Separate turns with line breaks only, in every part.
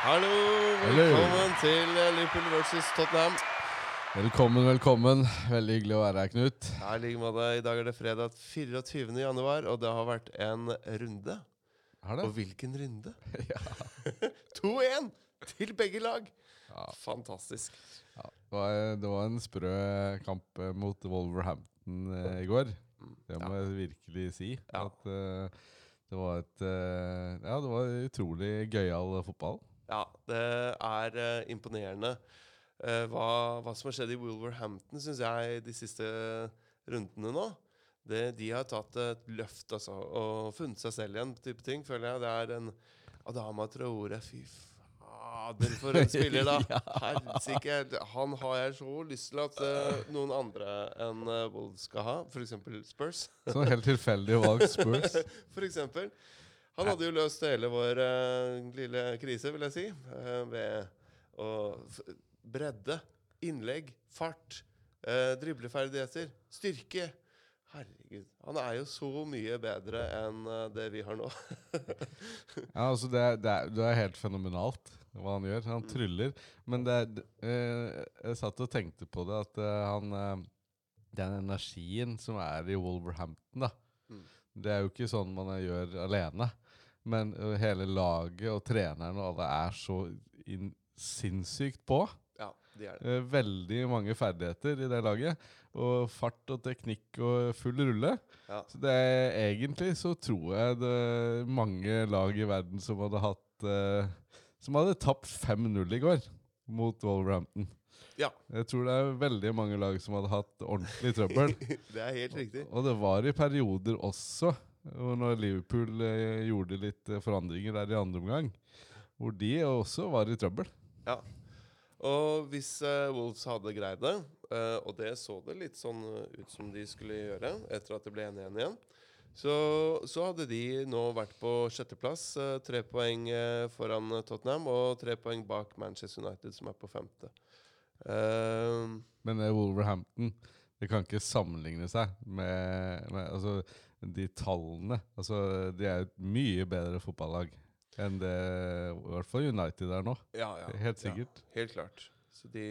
Hallo, velkommen til eh, Liverpool versus Tottenham.
Velkommen, velkommen. Veldig hyggelig å være her, Knut.
Ja, I like måte. I dag er det fredag 24. januar, og det har vært en runde.
Har
Og hvilken runde?
Ja.
2-1 til begge lag!
Ja.
Fantastisk.
Ja. Det, var, det var en sprø kamp eh, mot Wolverhampton eh, i går.
Mm,
Det må jeg virkelig si. At uh, det var et uh, Ja, det var utrolig gøyal fotball.
Ja, det er eh, imponerende. Eh, hva, hva som har skjedd i Wolverhampton, syns jeg, de siste rundene nå. Det, de har tatt et løft altså, og funnet seg selv igjen, type ting, føler jeg. Det er en Adama Traore, fy fader, for en spiller, da.
Ja.
Helsike. Han har jeg så lyst til at uh, noen andre enn uh, Wolves skal ha, f.eks. Spurs.
Sånn helt tilfeldig valgt Spurs.
For eksempel. Han hadde jo løst hele vår uh, lille krise, vil jeg si, uh, ved å bredde, innlegg, fart, uh, dribleferdigheter, styrke. Herregud. Han er jo så mye bedre enn det vi har nå.
Ja, altså det, er- det, er, det er helt fenomenalt hva han gjør. Han tryller. Men det, er- jeg satt og tenkte på det, at han Den energien som er i Wolverhampton, da.
Mm.
Det er jo ikke sånn man gjør alene. Men eh, hele laget og treneren og alle er så inn, sinnssykt på.
ja, de er det.
Eh, veldig mange ferdigheter i det laget. Og fart og teknikk og full rulle.
Ja.
Så det er, egentlig så tror jeg det er mange lag i verden som hadde hatt eh, Som hadde tapt 5-0 i går mot Wolverhampton.
Ja,
Jeg tror det er veldig mange lag som hadde hatt ordentlig trøbbel.
det er helt riktig.
Og det var i perioder også, når Liverpool eh, gjorde litt eh, forandringer der i andre omgang, hvor de også var i trøbbel.
Ja. Og hvis eh, Wolves hadde greid det, eh, og det så det litt sånn eh, ut som de skulle gjøre etter at det ble 1-1 igjen, så, så hadde de nå vært på sjetteplass. tre poeng foran Tottenham og tre poeng bak Manchester United, som er på femte. Eh,
Men Wolverhampton det kan ikke sammenligne seg med, med altså, de tallene. Altså, de er et mye bedre fotballag enn det i hvert fall United er nå.
ja, ja,
Helt sikkert.
Ja, helt klart. Så de,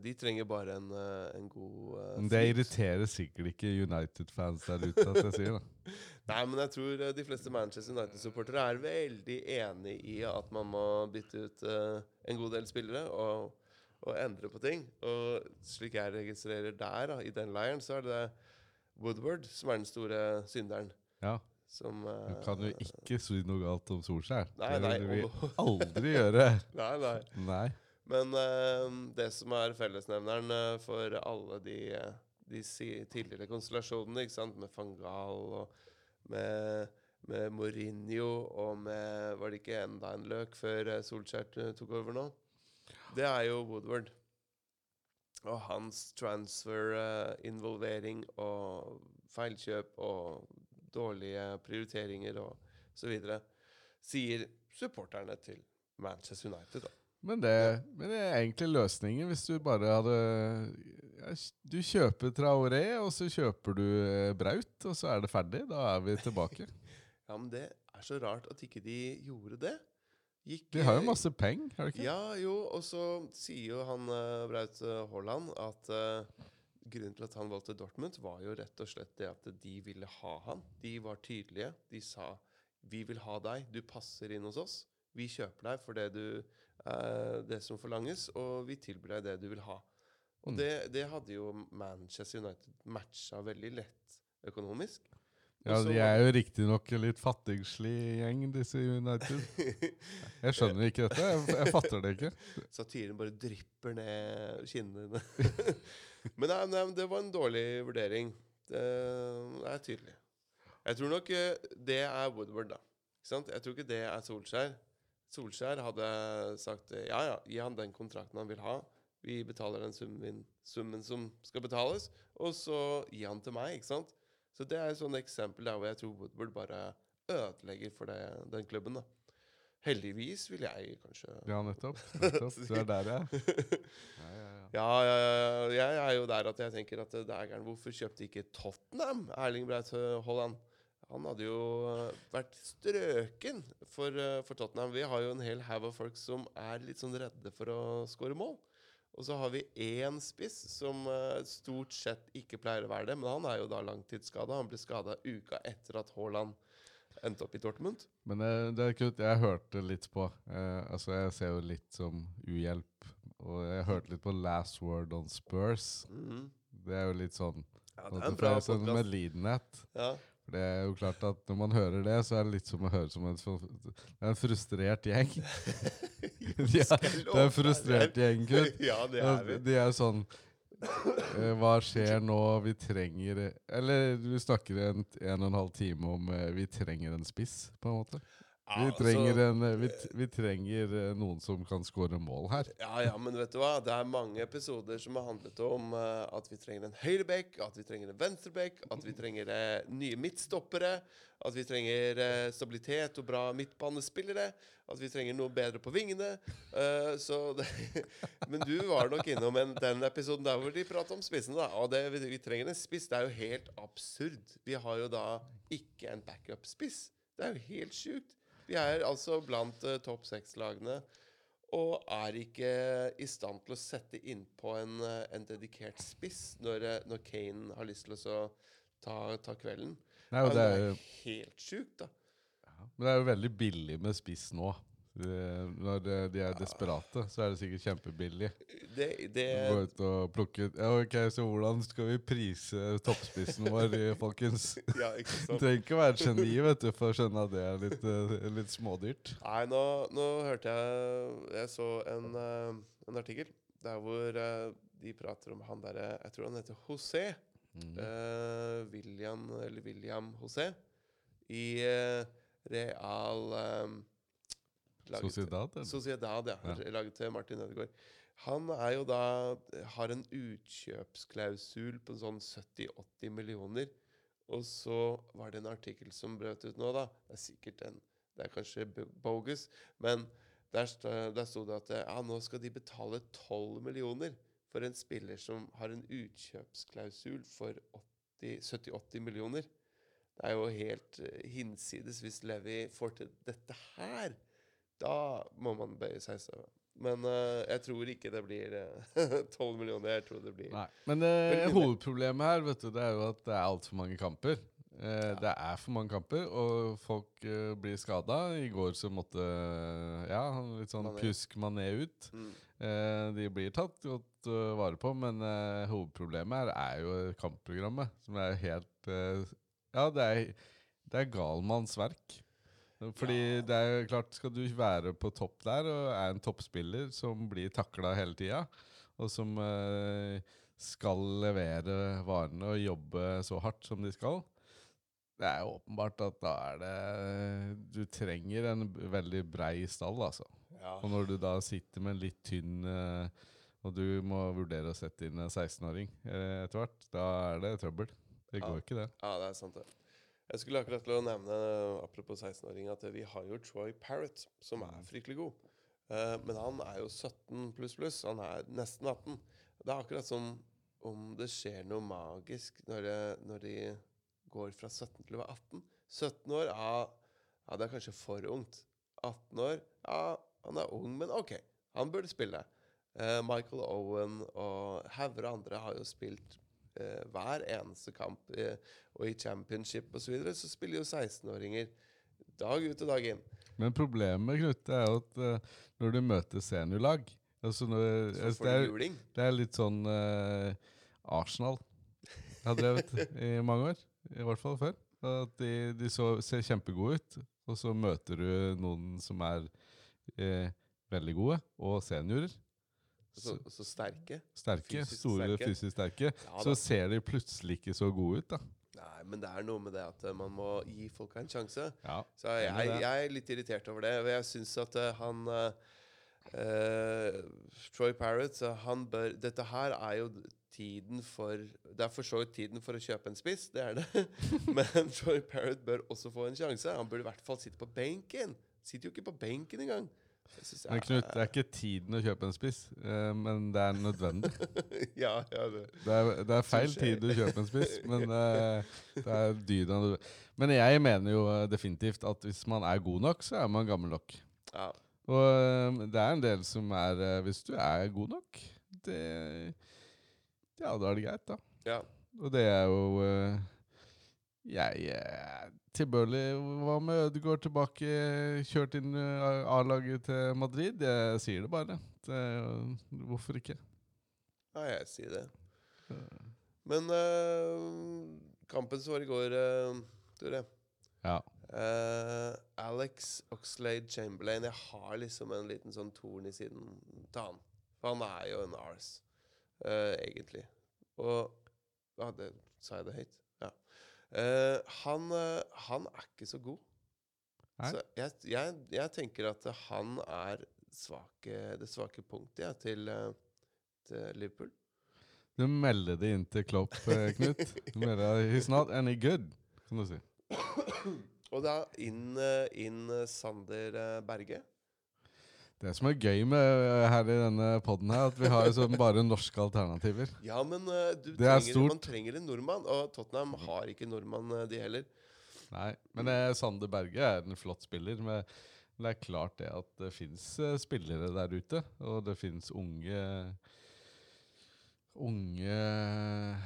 de trenger bare en, eh, en god
uh, det irriterer sikkert ikke United-fans der ute at jeg sier det.
Nei, men jeg tror eh, de fleste Manchester United-supportere er veldig enig i at man må bytte ut uh, en god del spillere og, og endre på ting. Og slik jeg registrerer der, da, i den leiren, så er det Woodward som er den store synderen.
Ja,
Som
Du
eh,
kan jo ikke si noe galt om Solskjær.
Nei,
Det vil vi aldri gjøre.
Nei, nei.
Nei.
Men uh, det som er fellesnevneren eh, for alle de, eh, de tidligere konstellasjonene, ikke sant, med van Gaal og med, med Mourinho og med Var det ikke enda en løk før eh, Solskjær tok over nå? Det er jo Woodward. Og hans transfer-involvering og feilkjøp og dårlige prioriteringer og så videre, sier supporterne til Manchester United. da.
Men det, men det er egentlig løsningen hvis du bare hadde ja, Du kjøper Traoré, og så kjøper du eh, Braut, og så er det ferdig. Da er vi tilbake.
Ja, men det er så rart at ikke de gjorde det. Gikk,
De har jo masse penger, har de ikke?
Ja, jo, og så sier jo han uh, Braut eh, Haaland at uh, grunnen til at han valgte Dortmund, var jo rett og slett det at de ville ha han. De var tydelige. De sa 'Vi vil ha deg. Du passer inn hos oss. Vi kjøper deg for det, du, uh, det som forlanges, og vi tilbyr deg det du vil ha'. Og
Mm.
det, det hadde jo Manchester United matcha veldig lett økonomisk.
Ja, De er jo riktignok litt fattigslig gjeng, disse United. Jeg skjønner ikke dette. Jeg, jeg fatter det ikke.
Satiren bare drypper ned kinnene men nei, nei, det var en dårlig vurdering. Det er tydelig. Jeg tror nok eh, det er Woodward, da. Ikke sant? Jeg tror ikke det er Solskjær. Solskjær hadde sagt eh, ja, ja, gi han den kontrakten han vil ha. Vi betaler den summen, summen som skal betales, og så gi han til meg. ikke sant? Så det er et sånt eksempel der hvor jeg tror Woodward bare ødelegger for det, den klubben. da. Heldigvis vil jeg kanskje
Ja, nettopp. nettopp. Du er der, ja. ja, ja, ja.
Ja, ja, ja, jeg er jo der at jeg tenker at er gærent. Hvorfor kjøpte ikke Tottenham Erling Braut Haaland? han hadde jo eh, vært strøken for, eh, for Tottenham. Vi har jo en hel haug av folk som er litt sånn redde for å skåre mål. Og så har vi én spiss som eh, stort sett ikke pleier å være det. Men han er jo da langtidsskada. Han ble skada uka etter at Haaland endte opp i Dortmund.
Men det, det er kult. Jeg hørte litt på eh, Altså, jeg ser jo litt som uhjelp. Og jeg hørte litt på Last Word on Spurs.
Mhm.
Det er jo litt sånn
Ja, det er en bra
sånn
podcast.
medlidenhet.
Ja.
For det er jo klart at når man hører det, så er det litt som å høre som en, en frustrert gjeng. De er, det er en frustrert gjeng, gutt.
ja, det er vi.
De er sånn eh, Hva skjer nå? Vi trenger Eller vi snakker en, en og en halv time om eh, vi trenger en spiss, på en måte. Vi trenger,
altså,
en, eh, vi, vi trenger eh, noen som kan skåre mål her.
Ja, ja, men vet du hva? Det er mange episoder som har handlet om uh, at vi trenger en høyreback, at vi trenger en venstreback, at vi trenger uh, nye midtstoppere, at vi trenger uh, stabilitet og bra midtbanespillere, at vi trenger noe bedre på vingene. Eh, så det, men du var nok innom en, den episoden der hvor de prater om spissene, da. Og det, vi, vi trenger en spiss. Det er jo helt absurd. Vi har jo da ikke en backup-spiss. Det er jo helt sjukt. Vi er altså blant uh, topp seks-lagene og er ikke i stand til å sette innpå en, eh, en dedikert spiss når, eh, når Kane har lyst til å ta, ta kvelden.
Nei, og
Ja,
det er, jo-
helt sjukt, da.
men det er jo veldig billig med spiss nå. Eh, Når de, de er desperate, så er det sikkert kjempebillig.
Det, det,
Gå ut og plukke ut Ja, ok, så hvordan skal vi prise toppspissen vår, folkens?
ja, ikke sant?
trenger ikke være et geni vet du, for å skjønne at det er litt, eh, litt smådyrt.
Nei, nå, nå hørte jeg Jeg så en, eh, en artikkel der hvor eh, de prater om han derre Jeg tror han heter José.
Mm.
Uh, William, eller William José. I uh, Real eh, laget-
Sociedad, eller?
Sociedad, ja.
Ja.
Laget til Martin Ødegaard. Han er jo da har en utkjøpsklausul på sånn 70-80 millioner. Og så var det en artikkel som brøt ut nå, da. Det er sikkert en Det er kanskje bogus, men der, der sto det at ja, nå skal de betale 12 millioner for en spiller som har en utkjøpsklausul for 70-80 millioner. Det er jo helt eh, hinsides hvis Levi får til dette her. Da må man bøye seg i støvet. Men uh, jeg tror ikke det blir tolv 12 millioner. Jeg tror det blir
Nei. Men
uh,
hovedproblemet her vet du, det er jo at det er altfor mange kamper. Ja. Det er for mange kamper, og folk eh, blir skada. I går så måtte eh, ja, litt sånn
Mané.
pjusk Mané ut.
mm.
Eh, de blir tatt godt eh, vare på, men eh, hovedproblemet her er jo kampprogrammet, som er helt eh, Ja, det er, det er galmannsverk. Fordi
Ja.
det er jo klart, skal du være på topp der og er en toppspiller som blir takla hele tida, og som eh, skal levere varene og jobbe så hardt som de skal, det er jo åpenbart at da er det Du trenger en veldig brei stall, altså.
ja.
Og når du da sitter med en litt tynn eh, Og du må vurdere å sette inn en 16-åring eh, etter hvert, da er det trøbbel. Det
Ja.
går ikke, det.
ja, det er sant, det. Jeg skulle akkurat til å nevne, apropos 16-åring, at vi har jo Troy Parrott, som er fryktelig god. Eh, men han er jo 17 pluss pluss. Han er nesten 18. Det er akkurat som om det skjer noe magisk når, det, når de går fra 17 til å være 18. 17 år, ja, ja, det er kanskje for ungt. 18 år, ja, han er ung, men ok, han burde spille. Eh, Michael Owen og hauger andre har jo spilt hver eneste kamp. eh, og i championship osv. Så, videre, så spiller jo 16-åringer dag ut og dag inn.
Men problemet, Knut, er jo at eh, når du møter seniorlag altså når,
Så
altså, det, er, det er litt sånn eh, Arsenal har drevet i mange år. I hvert fall før. At de, de så, ser kjempegode ut, og så møter du noen som er eh, veldig gode, og seniorer.
Så, så sterke.
Sterke,
Fysisk
store,
sterke.
fysisk sterke.
Ja,
så ser de plutselig ikke så gode ut, da.
Nei, men det er noe med det at eh, man må gi folka en sjanse.
Ja.
Så jeg, jeg er litt irritert over det. og Jeg syns at eh, han Uh, Troy Parrott han bør Dette her er jo tiden for Det er for så vidt tiden for å kjøpe en spiss, det er det. Men Troy Parrott bør også få en sjanse. Han burde i hvert fall sitte på benken. Sitter jo ikke på benken engang. Synes
Men Knut, det er ikke tiden å kjøpe en spiss, eh, men det er nødvendig.
ja, ja, det.
Det er, det er feil tid å kjøpe en spiss, men eh, det er dyrt. Men jeg mener jo eh, definitivt at hvis man er god nok, så er man gammel nok.
Ja.
Og det er en del som er Hvis du er god nok, det Ja, da er det greit, da.
ja.
Og det er jo Jeg er tilbørlig Hva med Ødegaard tilbake, kjørt inn eh, A-laget til Madrid? Jeg sier det bare. Det, hvorfor ikke?
ja, jeg sier det. Men uh, kampen som var i går, uh, Tore
Ja.
uh, Alex Oxlade Chamberlain Jeg har liksom en liten sånn torn i siden til han. For han er jo en Ars, eh, egentlig. Og Ja, det sa jeg det høyt? Ja. Eh, han, eh, han er ikke så god.
Nei.
Så jeg, jeg, jeg tenker at han er svake, det svake punktet ja, til, eh, til Liverpool.
Du melder det inn til Klopp, Knut. Du melder, He's not any good, kan du si.
Og da inn, inn Sander Berge.
Det som er gøy med eh, her i denne poden er at vi har liksom bare norske alternativer.
Ja, men eh, du
Det er
trenger, man trenger en nordmann, og Tottenham har ikke nordmann, eh, de heller.
Nei, men eh, Sander Berge er en flott spiller. Men det er klart det at det fins spillere der ute, og det fins unge Unge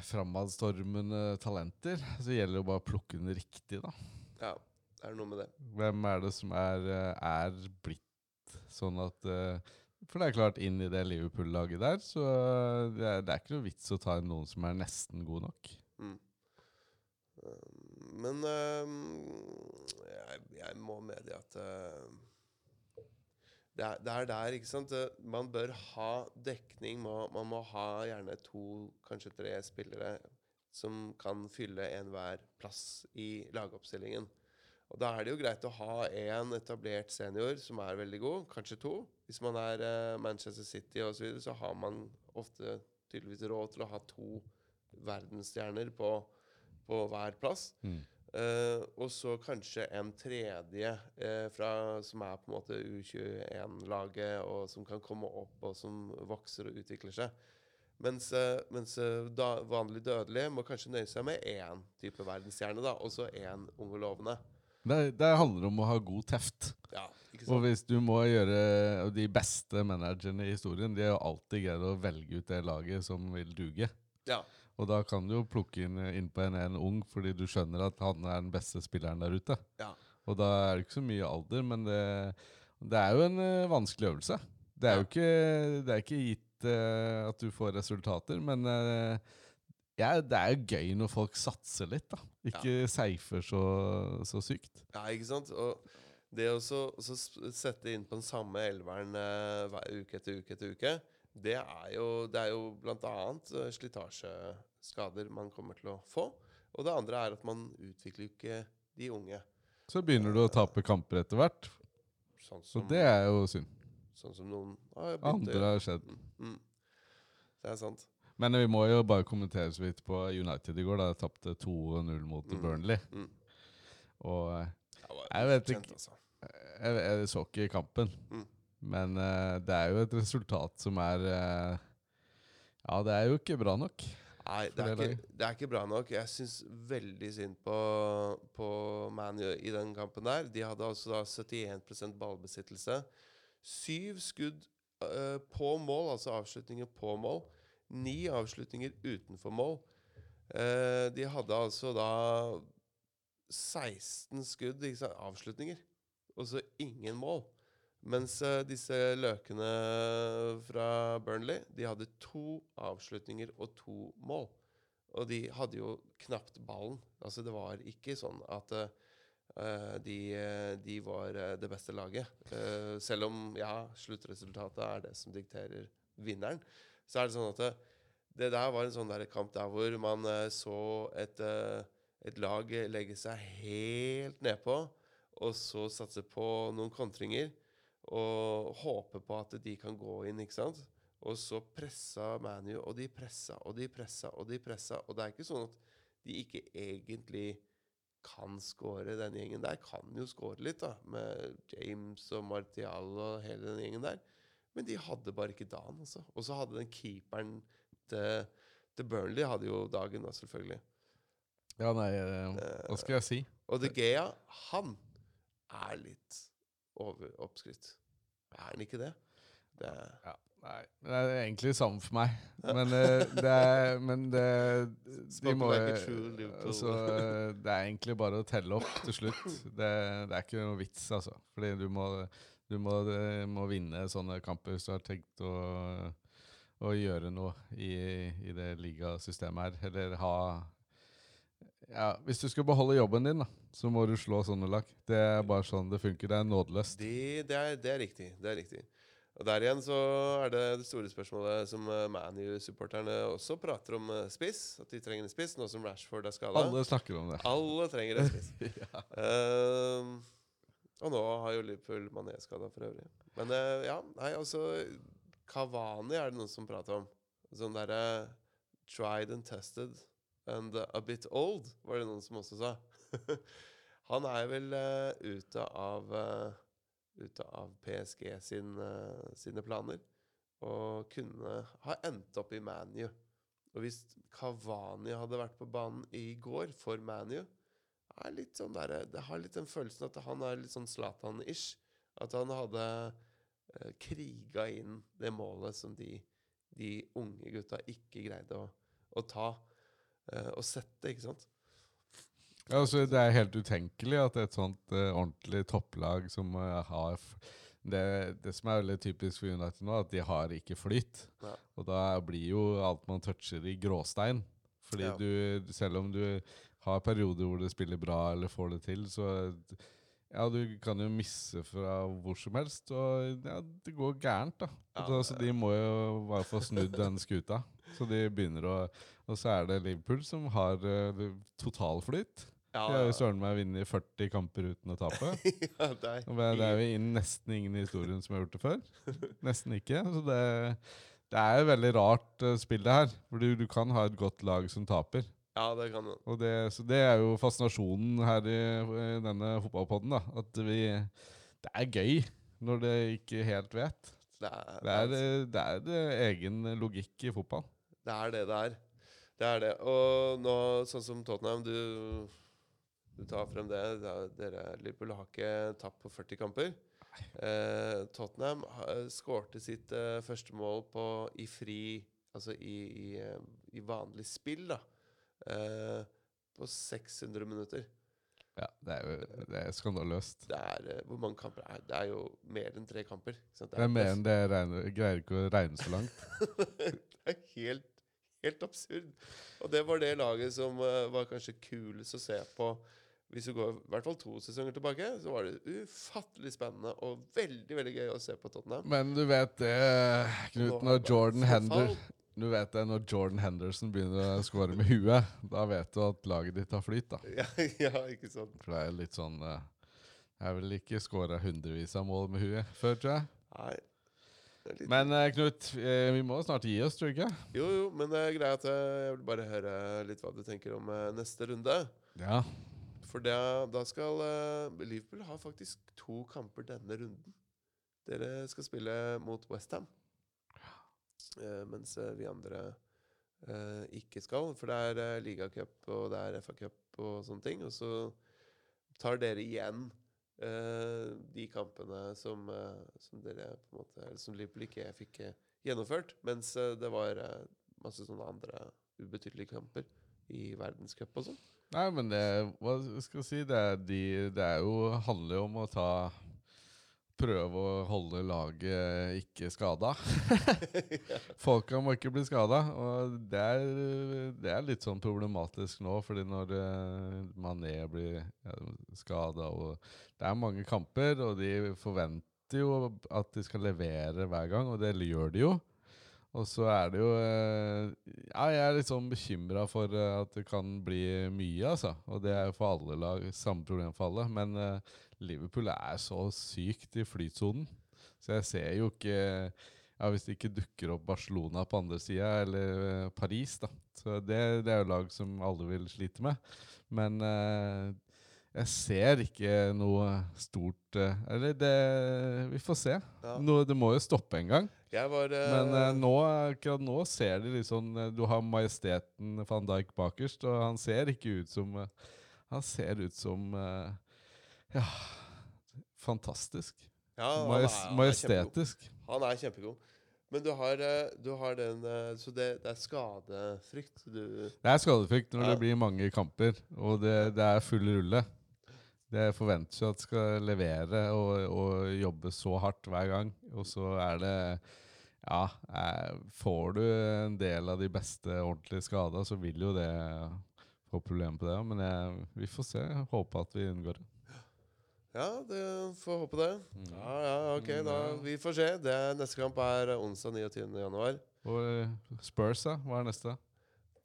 framadstormende talenter. Så det gjelder jo bare å plukke den riktig, da.
Ja, det er noe med det.
Hvem er det som er, er blitt sånn at eh, For det er klart, inn i det Liverpool-laget der, så eh, det er, det er ikke noe vits å ta inn noen som er nesten god nok.
Mm. Eh, Men jeg, jeg må medgi at det, er, det er der, ikke sant Man bør ha dekning. Man må ha gjerne to, kanskje tre spillere som kan fylle enhver plass i lagoppstillingen. Og Da er det jo greit å ha én etablert senior som er veldig god, kanskje to. Hvis man er uh, Manchester City osv., så, videre, så har man ofte tydeligvis råd til å ha to verdensstjerner på, på hver plass.
Mm.
Uh, og så kanskje en tredje uh, fra, som er på en måte U21-laget, og som kan komme opp, og som vokser og utvikler seg. Mens, mens da, vanlig dødelig må kanskje nøye seg med én type verdensstjerne, da, og så én ung og lovende.
Det, det handler om å ha god teft.
Ja,
Og hvis du må gjøre De beste managerne i historien De har jo alltid greid å velge ut det laget som vil duge.
Ja.
Og da kan du jo plukke inn, inn på en, en ung, fordi du skjønner at han er den beste spilleren der ute.
Ja.
Og da er det ikke så mye alder, men det, det er jo en uh, vanskelig øvelse. Det er jo ikke, det er ikke gitt uh, at du får resultater, men eh, ja, det er jo gøy når folk satser litt, da. Ikke safer så, så sykt.
ja, ikke sant? Og det å så, så sette inn på den samme elveren eh, hver uke etter uke etter uke, det er jo, det er jo annet eh, slitasjeskader man kommer til å få. Og det andre er at man utvikler jo ikke de unge.
Så begynner du å tape kamper etter hvert,
Sånn som, og
det er jo synd.
sånn som noen har begynt å
Andre har skjedd.
Mm. Mm. Det er sant.
Men vi må jo bare kommentere så vidt på United i går. da Tapte 2-0 mot
Mm.
Burnley.
Mm.
Og eh, Jeg vet ikke.
Altså.
jeg, jeg så ikke kampen.
Mm.
Men uh, det er jo et resultat som er uh, Ja, det er jo ikke bra nok.
Nei, det er, ikke, det er ikke bra nok. Jeg syns veldig synd på, på ManU i den kampen der. De hadde altså da 71% ballbesittelse. Syv skudd uh, på mål, altså avslutninger på mål. Ni avslutninger utenfor mål. Eh, de hadde altså da 16 skudd, sant? avslutninger, og så ingen mål. Mens eh, disse løkene fra Burnley De hadde to avslutninger og to mål. Og de hadde jo knapt ballen. Altså Det var ikke sånn at Uh, de, de var det beste laget. Uh, selv om ja, sluttresultatet er det som dikterer vinneren, så er det sånn at det, det der var en sånn der kamp der hvor man eh, så et, eh, et lag legge seg helt nedpå, og så satse på noen kontringer og håpe på at de kan gå inn, ikke sant? Og så pressa ManU, og de pressa og de pressa og de pressa. Og det er ikke sånn at de ikke egentlig kan score. Den gjengen der kan jo score litt, da. Med James og Martial og hele den gjengen der. Men de hadde bare ikke dagen, altså. Og så hadde den keeperen til, til Burnley hadde jo dagen, da, selvfølgelig.
Ja, nei, eh, hva skal jeg si?
Og De Gea, han er litt over oppskrytt. Er han ikke det? det er,
Ja, nei, det er egentlig samme for meg. Men eh, det er Men det De må altså, eh, Det er egentlig bare å telle opp til slutt. Det, det er ikke noe vits, altså. Fordi du må, du må, eh, må vinne sånne kamper hvis du har tenkt å, å gjøre noe i, i det ligasystemet her. Eller ha ja, Hvis du skal beholde jobben din, da, så må du slå sånne lag. Det er bare sånn det funker. Det er nådeløst.
det, det, er, det er riktig. Det er riktig. Og Der igjen så er det det store spørsmålet som eh, ManU-supporterne også prater om eh, spiss. At de trenger en spiss, nå som Rashford er skada.
Alle snakker om det.
Alle trenger en spiss. Ehm, og nå har jo Liverpool Mané skada for øvrig. Men eh, ja, nei, altså Kavani er det noen som prater om. Sånn derre tried and tested and a bit old, var det noen som også sa. Han er vel uh, ute av uh, Ute av PSG sin, uh, sine planer. Og kunne ha endt opp i ManU. Og hvis Kavani hadde vært på banen i går for ManU er litt sånn der, Det har litt den følelsen at han er litt sånn Zlatan-ish. At han hadde eh, kriga inn det målet som de, de unge gutta ikke greide å, å ta eh, og sette, ikke sant?
Ja, altså, det er helt utenkelig at et sånt eh, ordentlig topplag som eh, har det, det som er veldig typisk for United nå, at de har ikke flyt.
Ja.
Og da blir jo alt man toucher i gråstein. Fordi
Ja.
du, selv om du har perioder hvor du spiller bra eller får det til, så ja, du kan jo misse fra hvor som helst, og ja, det går gærent, da.
Ja,
så altså, de må jo bare få snudd den skuta. Så de begynner å Og så er det Liverpool som har uh, totalflyt.
Ja,
De har jo søren meg vunnet 40 kamper uten å tape.
ja, det er,
Det er jo nesten ingen i historien som har gjort det før. Nesten ikke. Så det, det er et veldig rart uh, spill, det her. For du, du kan ha et godt lag som taper.
Ja, det kan man.
Og det, så det er jo fascinasjonen her i, i denne fotballpodden. da At vi Det er gøy når det ikke helt vet.
Det er
Det er, det er det egen logikk i fotball.
Det er det det er. Det er det. Og nå, sånn som Tottenham, du, du tar frem det. er, dere Liverpool har ikke tapt på 40 kamper. Eh, Tottenham skårte sitt eh, første mål på, i fri Altså i, i, eh, i vanlig spill, da. Eh, på 600 minutter.
Ja, Det er jo det er skandaløst.
Det er, eh, hvor mange kamper er det? er jo mer enn tre kamper. ikke sant?
Det er mer enn det regner, greier ikke å regne så langt.
det er helt, helt absurd. Og det var det laget som eh, var kanskje kulest å se på. Hvis du går i hvert fall to sesonger tilbake, så var det ufattelig spennende og veldig veldig gøy å se på Tottenham.
Men du vet det, Knut,
Nå har
når
det
Jordan Hender. Du vet det, når Jordan Henderson begynner å score med huet, da vet du at laget ditt har flyt, da.
Ja, ja, ikke sant?
For det er litt sånn eh, Jeg vel ikke scora hundrevis av mål med huet før, tror jeg.
Nei. Litt,
Men eh, Knut, eh, vi må snart gi oss, tror du ikke?
jo, jo, men det er greit at jeg vil bare høre litt hva du tenker om neste runde.
Ja.
For det, da skal Liverpool ha faktisk to kamper denne runden. Dere skal spille mot Westham. Uh, mens eh, vi andre eh, ikke skal. For det er ligacup og det er FA-cup og sånne ting. Og så tar dere igjen eh, de kampene som, eh, som dere på en måte som Liverpool ikke fikk eh, gjennomført. Mens eh, det var eh, masse sånne andre ubetydelige kamper i verdenscup og sånn.
Nei, men det Hva skal jeg si? Det, er de, det er jo, handler jo om å ta Prøve å holde laget ikke skada. Folka må ikke bli skada. Og det er, det er litt sånn problematisk nå, fordi når uh, Mané blir skada og Det er mange kamper, og de forventer jo at de skal levere hver gang, og det gjør de jo. Og så er det jo eh, Ja, jeg er litt sånn bekymra for eh, at det kan bli mye, altså. Og det er jo for alle lag samme problem for alle. Men eh, Liverpool er så sykt i flytsonen. Så jeg ser jo ikke ja, Hvis det ikke dukker opp Barcelona på andre sida, eller Paris, da. Så det, det er jo lag som alle vil slite med. Men jeg ser ikke noe stort eh, Eller det Vi får se.
Ja.
Nå, det må jo stoppe en gang.
Jeg var uh...
Men uh, nå, akkurat nå ser de litt sånn Du har majesteten van Dijk bakerst, og han ser ikke ut som Han ser ut som Ja, fantastisk.
ja, han er- han er kjempegod.
majestetisk.
Han er kjempegod. Men du har, du har den Så det, det er skadefrykt du
Det er skadefrykt når
Ja.
det blir mange kamper, og det, det er full rulle. Det forventes jo at skal levere og, og jobbe så hardt hver gang. Og så er det Ja, eh, får du en del av de beste ordentlige skada, så vil jo det få problemer på det. Men jeg, vi får se. Jeg Håper at vi unngår det.
Ja, du får håpe det.
Mm.
Ja, ja, ok, da Vi får se. Det neste kamp er onsdag 29. januar.
Og eh, Spurs, da? Hva er neste?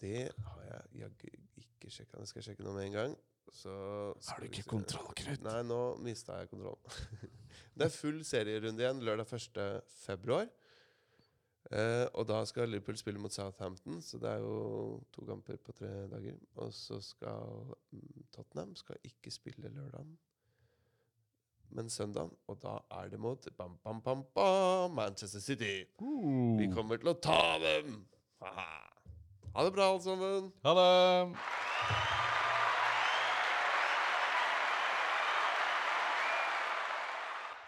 Det har jeg jaggu ikke sjekka. Det skal jeg sjekke nå med en gang. Så skal vi se.
kontroll, Knut?
Nei, nå mista jeg kontrollen. det er full serierunde igjen lørdag 1. februar. Eh, og da skal Liverpool spille mot Southampton, så det er jo to kamper på tre dager. Og så skal mm, Tottenham skal ikke spille lørdagen, men søndagen. Og da er det mot bam, bam, bam, bam, Manchester City. Vi kommer til å ta dem! Haha. Ha det bra, alle sammen.
Ha det!